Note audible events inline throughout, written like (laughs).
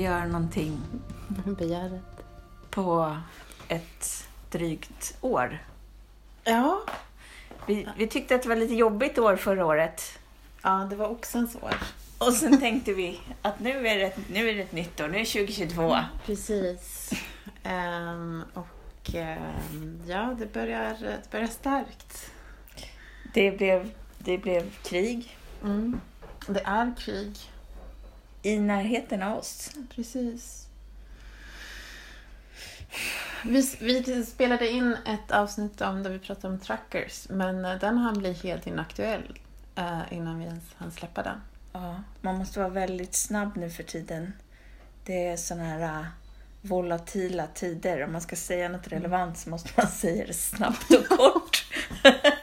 göra någonting (laughs) Begäret. på ett drygt år. Ja. Vi, vi tyckte att det var lite jobbigt år förra året. Ja, det var oxens år. Och sen tänkte vi att nu är det, ett- nu är det ett nytt år, nu är det 2022. Precis. Ehm, och ehm, ja, det börjar, det börjar starkt. Det blev, det blev krig Mm. Det är krig. I närheten av oss. Precis. Vi, vi spelade in ett avsnitt om där vi pratade om trackers, men eh, den hann bli helt inaktuell eh, innan vi ens hann släppa den. Ja, man måste vara väldigt snabb nu för tiden. Det är sådana här äh, volatila tider. Om man ska säga något relevant så måste man säga det snabbt och kort. (laughs)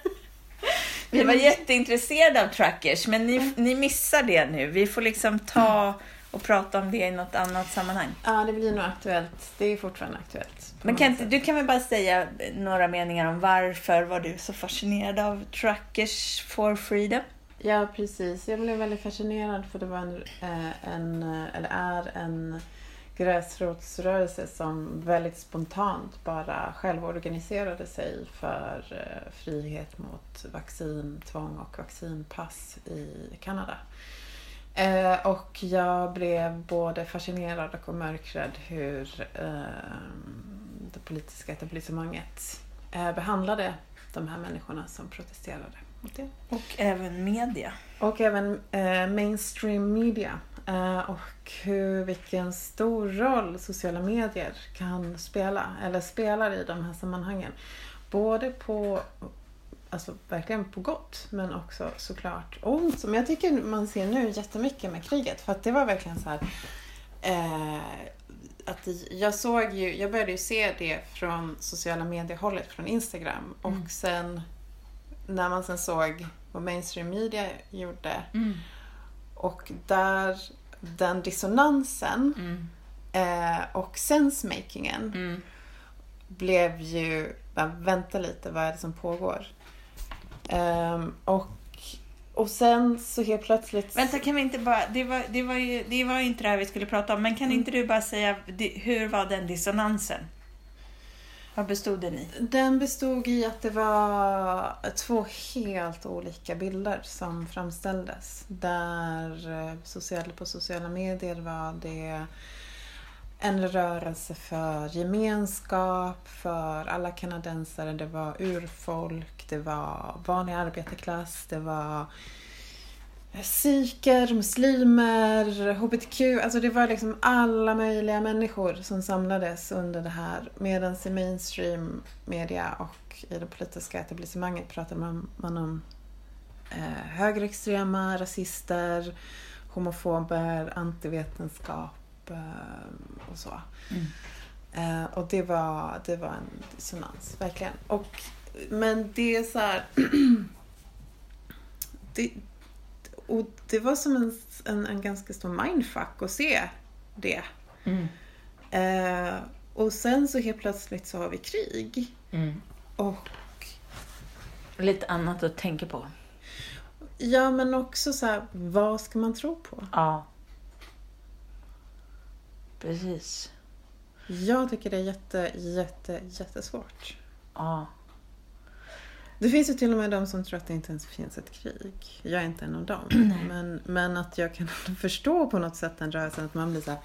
Vi var jätteintresserade av trackers, men ni, ni missar det nu. Vi får liksom ta och prata om det i något annat sammanhang. Ja, det blir nog aktuellt. Det är fortfarande aktuellt. Men kan inte, du kan väl bara säga några meningar om varför var du så fascinerad av Trackers for Freedom? Ja, precis. Jag blev väldigt fascinerad för det var en, eh, en eh, eller är en gräsrotsrörelse som väldigt spontant bara självorganiserade sig för eh, frihet mot vaccintvång och vaccinpass i Kanada. Eh, och jag blev både fascinerad och mörkrädd hur eh, det politiska etablissemanget eh, behandlade de här människorna som protesterade mot det. Och även media. Och även mainstream media. Eh, och hur, vilken stor roll sociala medier kan spela, eller spelar i de här sammanhangen. Både på, alltså verkligen på gott, men också såklart ont. Som jag tycker man ser nu jättemycket med kriget. För att det var verkligen så här... Eh, att jag såg ju, jag började ju se det från sociala medier-hållet, från Instagram. Och Mm. sen när man sen såg vad mainstream media gjorde och där den dissonansen Mm. eh, och sensemakingen Mm. blev ju, vänta lite, vad är det som pågår? Ehm, och, och sen så helt plötsligt... Vänta, kan vi inte bara... Det var, det var, ju, det var ju inte det här vi skulle prata om, men kan inte du bara säga hur var den dissonansen? Vad bestod den i? Den bestod i att det var två helt olika bilder som framställdes. Där eh, social, på sociala medier var det en rörelse för gemenskap, för alla kanadensare. Det var urfolk, det var vanlig arbetarklass, det var sikher, muslimer, hbtq. Alltså det var liksom alla möjliga människor som samlades under det här. Medan i mainstream media och i det politiska etablissemanget pratade man, man om eh, högerextrema, rasister, homofober, antivetenskap eh, och så. Eh, och det var, det var en dissonans, verkligen. Och, men det är så här... (clears throat) det, och det var som en, en, en ganska stor mindfuck att se det. Mm. Eh, och sen så helt plötsligt så har vi krig. Mm. Och Lite annat att tänka på. ja, men också så här, vad ska man tro på? Ja. Precis. Jag tycker det är jätte, jätte, jättesvårt. Ja. Det finns ju till och med de som tror att det inte ens finns ett krig. Jag är inte en av dem. (clears throat) Men, men att jag kan (laughs) förstå på något sätt den rörelsen. Att man blir så här,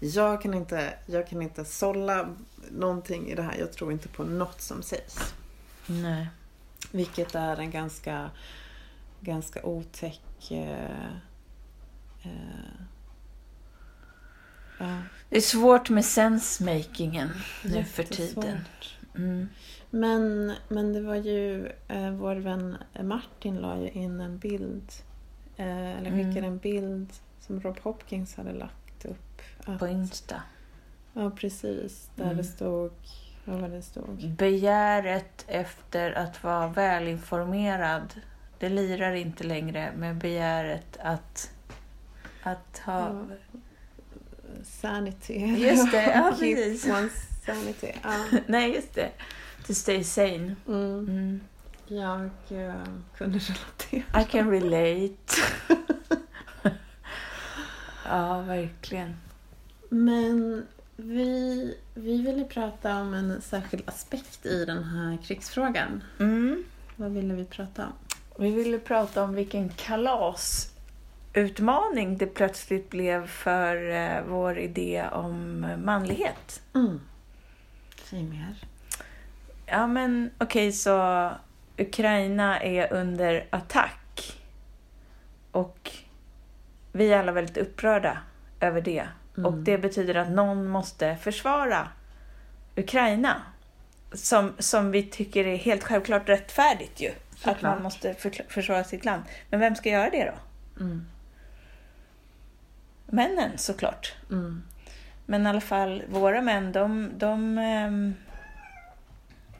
jag kan inte, jag kan inte sålla någonting i det här. Jag tror inte på något som sägs. Nej. Vilket är en ganska, ganska otäck... Eh, eh, Det är svårt med sensemakingen nu för tiden. Mm. Men, men det var ju, eh, vår vän Martin la ju in en bild, eh, eller skickade Mm. en bild som Rob Hopkins hade lagt upp. Att, På Insta. Ja, precis. Där Mm. det stod, vad var det stod? Begäret efter att vara välinformerad, det lirar inte längre med begäret att, att ha... Ja. Sanity. Just det, ja, (laughs) precis. Sanity. Ja. (laughs) Nej, just det. To stay sane. Mm. Mm. Jag eh, kunde relatera. I can relate. (laughs) ja, verkligen. Men vi, vi ville prata om en särskild aspekt i den här krigsfrågan. Mm. Vad ville vi prata om? Vi ville prata om vilken kalasutmaning det plötsligt blev för eh, vår idé om manlighet. Mm. Säg mer. Ja, men okej, så Ukraina är under attack. Och vi är alla väldigt upprörda över det. Mm. Och det betyder att någon måste försvara Ukraina. Som, som vi tycker är helt självklart rättfärdigt ju. Att Såklart. man måste för, försvara sitt land. Men vem ska göra det då? Mm. Männen såklart. Mm. Men i alla fall, våra män, de, de, ehm,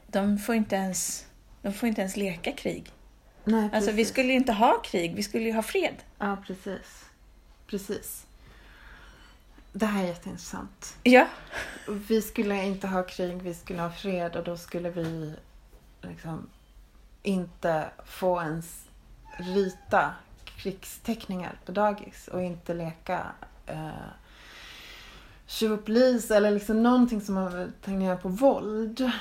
de, får, inte ens, de får inte ens leka krig. Nej, Alltså vi skulle ju inte ha krig, vi skulle ju ha fred. Ja, precis. Precis. Det här är jätteintressant. Ja. Vi skulle inte ha krig, vi skulle ha fred och då skulle vi liksom inte få ens rita krigsteckningar på dagis och inte leka eh, tjuv och polis eller liksom någonting som man tangerar på våld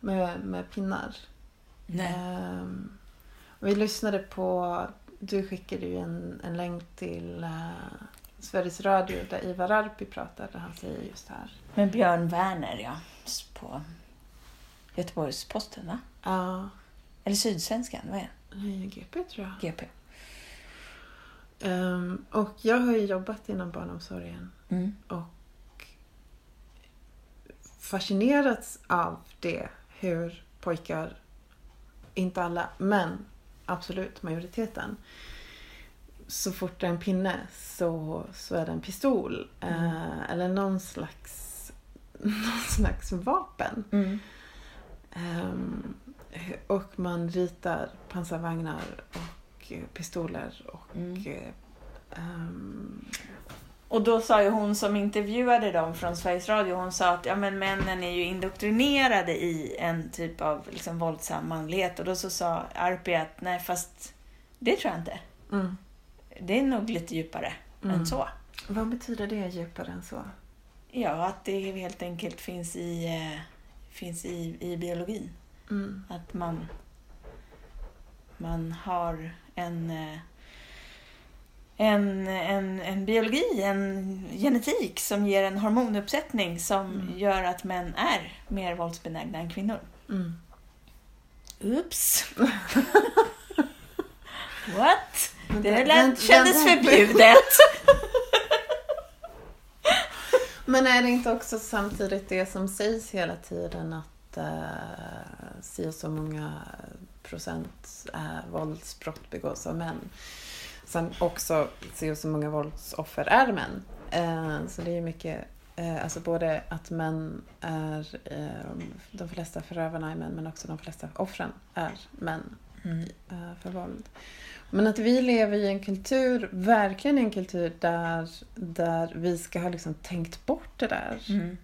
med, med pinnar. Ehm, och vi lyssnade på, du skickade ju en, en länk till eh, Sveriges Radio där Ivar Arpi pratade. Han säger just det här. Med Björn Werner, ja. På Göteborgs-Posten, va? Ja, Eller Sydsvenskan, vad är det? uh, GP tror jag. GP. Ehm, och jag har ju jobbat inom barnomsorgen Mm. och fascinerats av det. Hur pojkar, inte alla, men absolut majoriteten. Så fort det är en pinne så, så är det en pistol. eh, eller någon slags, (laughs) någon slags vapen. Mm. Ehm, och man ritar pansarvagnar och eh, pistoler och Mm. eh, ehm, Och då sa ju hon som intervjuade dem från Sveriges Radio, hon sa att ja, men männen är ju indoktrinerade i en typ av liksom, våldsam manlighet. Och då så sa Arpi att nej fast det tror jag inte. mm, Det är nog lite djupare Mm. än så. Vad betyder det djupare än så? Ja, att det helt enkelt finns i, eh, finns i, i biologin. Mm. Att man, man har en, eh, en, en, en biologi, en genetik som ger en hormonuppsättning som Mm. gör att män är mer våldsbenägna än kvinnor. Mm. Oops! (laughs) What? Vänta, Det lät, kändes förbjudet. (laughs) Men är det inte också samtidigt det som sägs hela tiden att uh, si och så många procent uh, våldsbrott begås av män. Sen också och så många våldsoffer är män. Eh, så det är mycket, eh, alltså både att män är, eh, de flesta förövarna är män men också de flesta offren är män Mm. eh, för våld. Men att vi lever i en kultur, verkligen en kultur där, där vi ska ha liksom tänkt bort det där. Mm.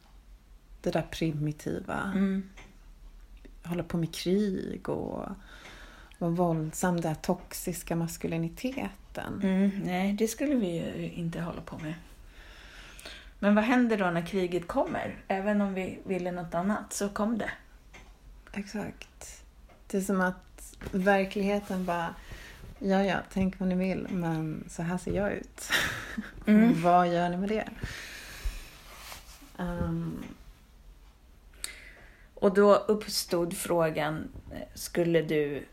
Det där primitiva. Mm. Hålla på med krig och vara våldsam, den toxiska maskuliniteten. Mm, nej, det skulle vi ju inte hålla på med. Men vad händer då när kriget kommer? Även om vi ville något annat så kom det. Exakt. Det är som att verkligheten bara, ja ja, tänk vad ni vill, men så här ser jag ut. (laughs) Mm. vad gör ni med det? Ehm, Och då uppstod frågan, skulle du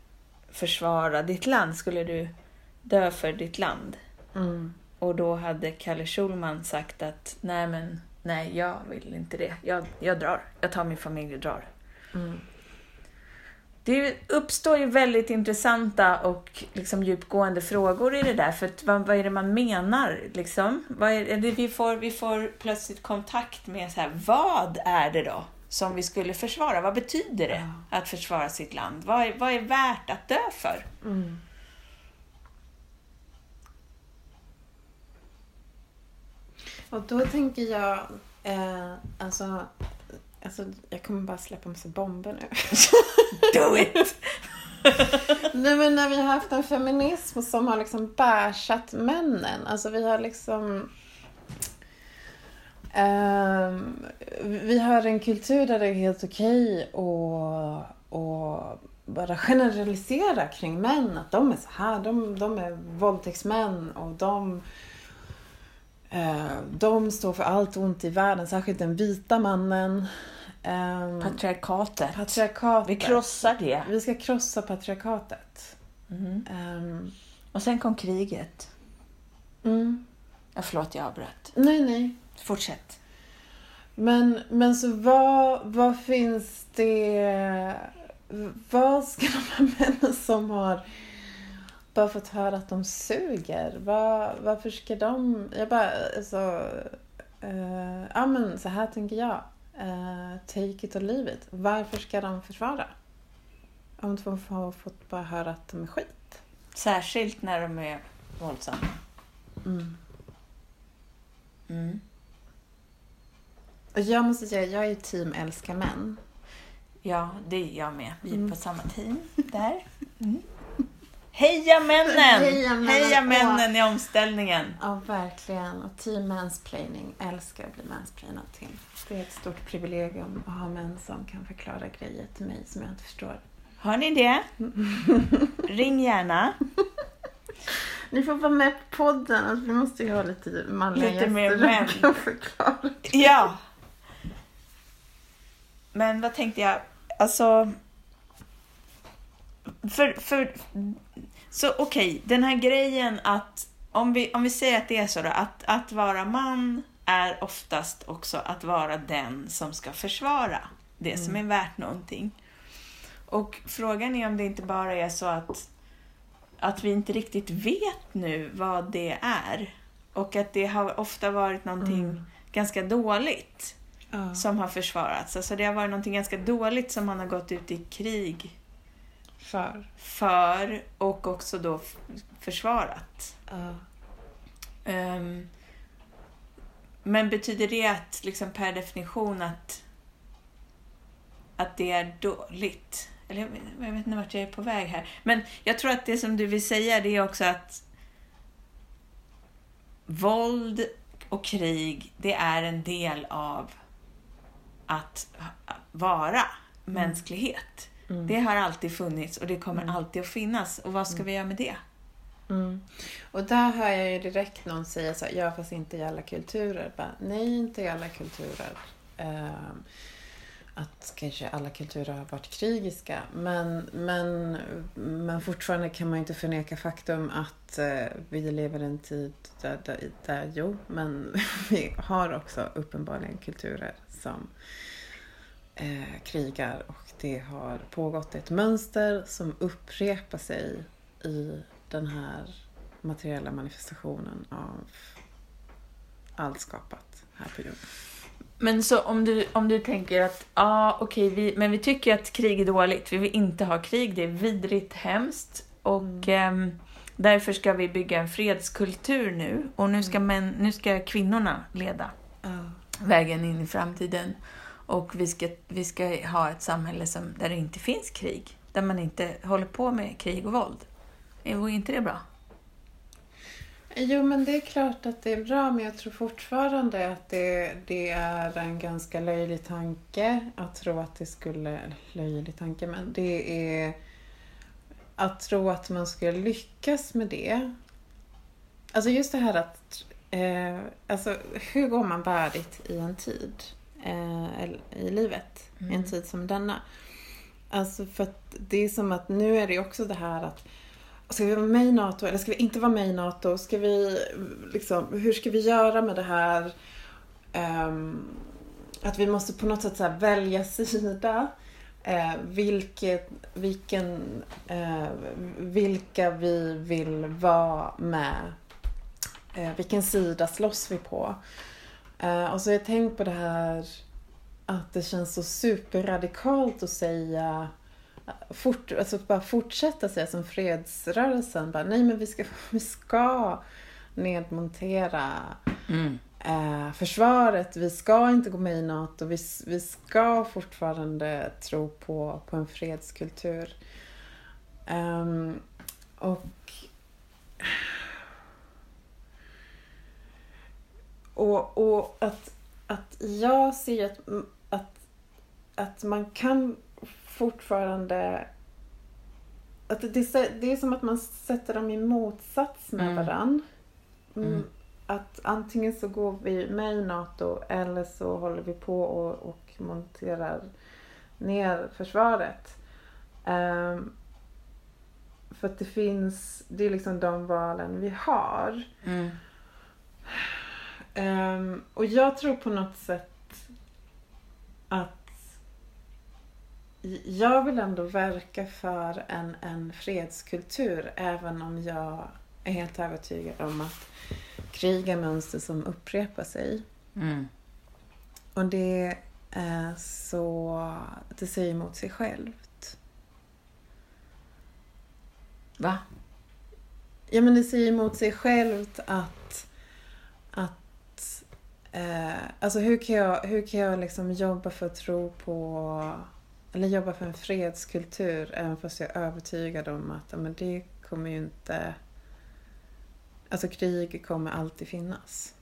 försvara ditt land? Skulle du dö för ditt land? mm, Och då hade Kalle Schulman sagt att nej men nej, jag vill inte det. Jag, jag drar. Jag tar min familj och drar. mm, Det uppstår ju väldigt intressanta och liksom djupgående frågor i det där. För vad, vad är det man menar? Liksom? Är, vi, får, vi får plötsligt kontakt med så här, vad är det då som vi skulle försvara? Vad betyder det att försvara sitt land? Vad är, vad är värt att dö för? mm. Och då tänker jag, eh, alltså, alltså, jag kommer bara släppa massa bomber nu. (laughs) Do it! (laughs) Nej men när vi har haft en feminism som har liksom bärsat männen. Alltså vi har liksom... Ehm, vi har en kultur där det är helt okej att och bara generalisera kring män. Att de är så här, de, de är våldtäktsmän och de, eh, de står för allt ont i världen, särskilt den vita mannen. Ehm, Patriarkatet. patriarkatet. Vi krossar det. Vi ska krossa patriarkatet. Mhm. Ehm, Och sen kom kriget. mm. Ja, förlåt, jag avbröt. Nej, nej. Fortsätt. Men, men så vad, vad finns det... Vad ska de här männen som har bara fått höra att de suger, vad, varför ska de... Jag bara, alltså... eh, ja men så här tänker jag. Uh, take it or leave it. Varför ska de försvara? Om de har fått bara höra att de är skit. Särskilt när de är våldsamma. Mm. Mm. Och jag måste säga, jag är team älska män. Ja, det är jag med. Vi är Mm. på samma team där. Mm. Heja männen! Heja männen! Heja männen i omställningen! Ja, verkligen. Och team mansplaining älskar att bli mansplainad till. Det är ett stort privilegium att ha män som kan förklara grejer till mig som jag inte förstår. Har ni det? (laughs) Ring gärna. Ni får vara med på podden. Alltså, vi måste ju ha lite manliga Lite mer gäster män. som kan förklara. Ja. Men vad tänkte jag? Alltså... För, för, så okej, den här grejen att om vi, om vi säger att det är så då, att, att vara man är oftast också att vara den som ska försvara det som är värt någonting. Och frågan är om det inte bara är så att, att vi inte riktigt vet nu vad det är. Och att det har ofta varit någonting Mm. ganska dåligt Ja. som har försvarats. Alltså det har varit någonting ganska dåligt som man har gått ut i krig För. för och också då försvarat. Ja. Ehm, men betyder det att liksom per definition att, att det är dåligt? Eller jag vet, jag vet inte vart jag är på väg här. Men jag tror att det som du vill säga det är också att våld och krig, det är en del av att vara mänsklighet. Mm. Det har alltid funnits och det kommer Mm. alltid att finnas. Och vad ska vi göra med det? Mm. Och där hör jag ju direkt någon säga så här, ja fast inte i alla kulturer. Bara, nej, inte i alla kulturer. Ehm, att kanske alla kulturer har varit krigiska. Men, men, men fortfarande kan man inte förneka faktum att eh, vi lever i en tid där, där, där, jo, men (laughs) vi har också uppenbarligen kulturer som eh, krigar och det har pågått ett mönster som upprepar sig i den här materiella manifestationen av allt skapat här på jorden. Men så om du, om du tänker att, ja okej, vi, men vi tycker att krig är dåligt, vi vill inte ha krig, det är vidrigt, hemskt. Och ehm, därför ska vi bygga en fredskultur nu. Och nu ska, män, nu ska kvinnorna leda vägen in i framtiden. Och vi ska, vi ska ha ett samhälle som, där det inte finns krig, där man inte håller på med krig och våld. Vore inte det bra? Jo, men det är klart att det är bra, men jag tror fortfarande att det, det är en ganska löjlig tanke att tro att det skulle... Löjlig tanke, men det är att tro att man ska lyckas med det. Alltså just det här att... Eh, alltså, hur går man värdigt i en tid eh, eller i livet? I en Mm. tid som denna. Alltså för att det är som att nu är det också det här att Ska vi vara med i NATO eller ska vi inte vara med i NATO? Ska vi, liksom, hur ska vi göra med det här? Um, att vi måste på något sätt så här välja sida. Eh, vilket, vilken, eh, vilka vi vill vara med. Eh, vilken sida slåss vi på? Eh, och så har jag tänkt på det här att det känns så superradikalt att säga fort, alltså bara fortsätta säga som fredsrörelsen. Bara, nej men vi ska, (laughs) vi ska nedmontera eh, försvaret. Vi ska inte gå med i NATO. Vi, vi ska fortfarande tro på, på en fredskultur. Ehm, och och, och att, jag ser att, att, att man kan fortfarande... Att det, det är som att man sätter dem i motsats med Mm. varann. Mm. Mm. Att antingen så går vi med i NATO eller så håller vi på och, och monterar ner försvaret. Ehm, för att det finns, det är liksom de valen vi har. Mm. Ehm, och jag tror på något sätt att jag vill ändå verka för en, en fredskultur även om jag är helt övertygad om att krig är mönster som upprepar sig. Mm. Och det är så... Det säger emot sig självt. Va? Ja, men det säger emot sig självt att... att eh, alltså hur kan jag, hur kan jag liksom jobba för att tro på... Eller jobba för en fredskultur även fast jag är övertygad om att men det kommer ju inte... Alltså krig kommer alltid finnas.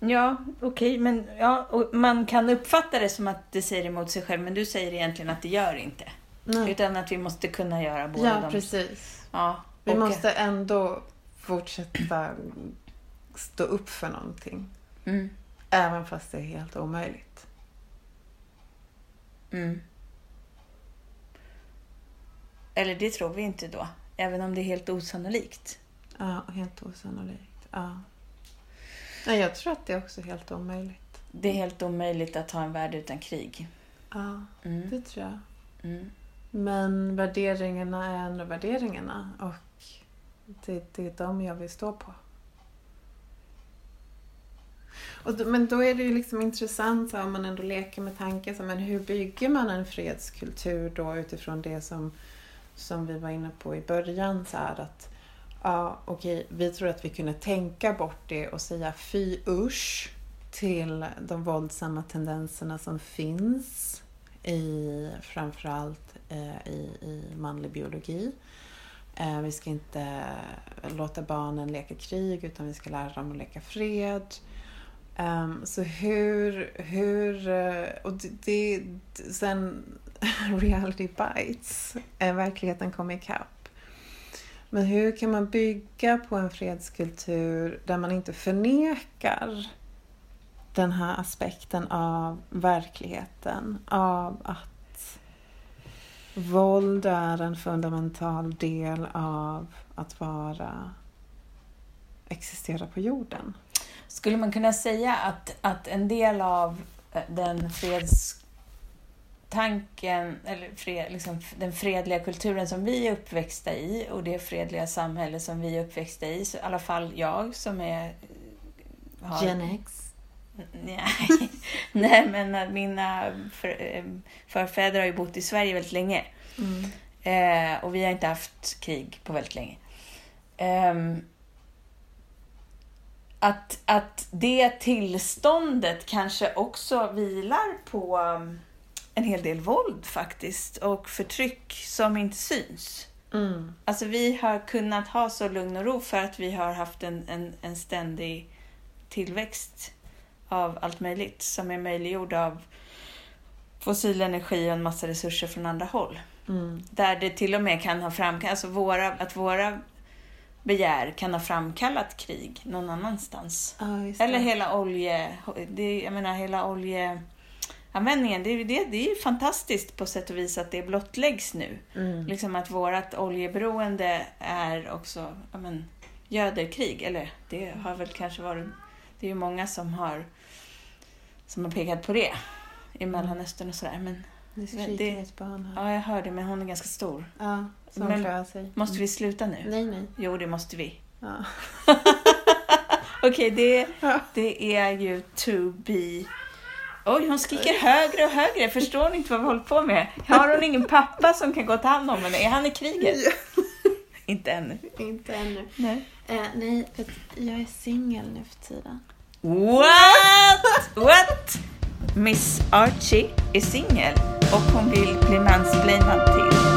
Ja, okej, men ja, man kan uppfatta det som att det säger emot sig själv, men du säger egentligen att det gör inte. Nej. Utan att vi måste kunna göra båda Ja, dem. precis. Ja, Vi och- måste ändå fortsätta stå upp för någonting. Mm, Även fast det är helt omöjligt. Mm. Eller det tror vi inte då, även om det är helt osannolikt. Ja, helt osannolikt. Ja. Nej, jag tror att det är också helt omöjligt. Det är helt omöjligt att ha en värld utan krig. Ja, Mm, det tror jag. mm, Men värderingarna är ändå värderingarna och det, det är de jag vill stå på. Och då, men då är det ju liksom intressant så om man ändå leker med tanken, så, men hur bygger man en fredskultur då utifrån det som, som vi var inne på i början? Så här, att ja, okej, vi tror att vi kunde tänka bort det och säga fy usch till de våldsamma tendenserna som finns i framförallt eh, i, i manlig biologi. Eh, vi ska inte låta barnen leka krig utan vi ska lära dem att leka fred. Um, så hur, hur eh, och det, det sen (laughs) reality bites, verkligheten kommer ikapp. Men hur kan man bygga på en fredskultur där man inte förnekar den här aspekten av verkligheten, av att våld är en fundamental del av att vara existera på jorden. Skulle man kunna säga att, att en del av eh, den fredstanken, eller fred, liksom, den fredliga kulturen som vi är uppväxta i och det fredliga samhälle som vi är uppväxta i, så i alla fall jag som är... har- Gen X. Nej, (laughs) nej men mina för, eh, förfäder har ju bott i Sverige väldigt länge. Mm. Eh, och vi har inte haft krig på väldigt länge. Ehm, att, att det tillståndet kanske också vilar på um, en hel del våld faktiskt och förtryck som inte syns. Mm. Alltså vi har kunnat ha så lugn och ro för att vi har haft en, en, en ständig tillväxt av allt möjligt som är möjliggjord av fossil energi och en massa resurser från andra håll. Mm. Där det till och med kan ha framkallat, alltså våra, att våra begär kan ha framkallat krig någon annanstans. Just Eller hela olje, det, jag menar hela oljeanvändningen. Det, är ju det, det är ju fantastiskt på sätt och vis att det blottläggs nu. Mm. Liksom att vårt oljeberoende är också, ja men, göder krig. Eller det har väl kanske varit, det är ju många som har, som har pekat på det i Mellanöstern och sådär. Men Det det- skriker ett barn här. ja, jag hör det, men hon är ganska stor. Ja, som Men- sig. Måste vi sluta nu? Nej, nej. Jo, det måste vi. Ja. (laughs) Okej, det, Ja. det är ju to be... Oj, hon skriker högre och högre. Förstår ni inte vad vi håller på med? Har hon ingen pappa som kan gå och ta hand om henne? Är han i kriget? (laughs) inte ännu. Inte ännu. Nej. Eh, nej, jag är singel nu för tiden. What? What? Miss Archie är singel och hon vill bli mansplainad till.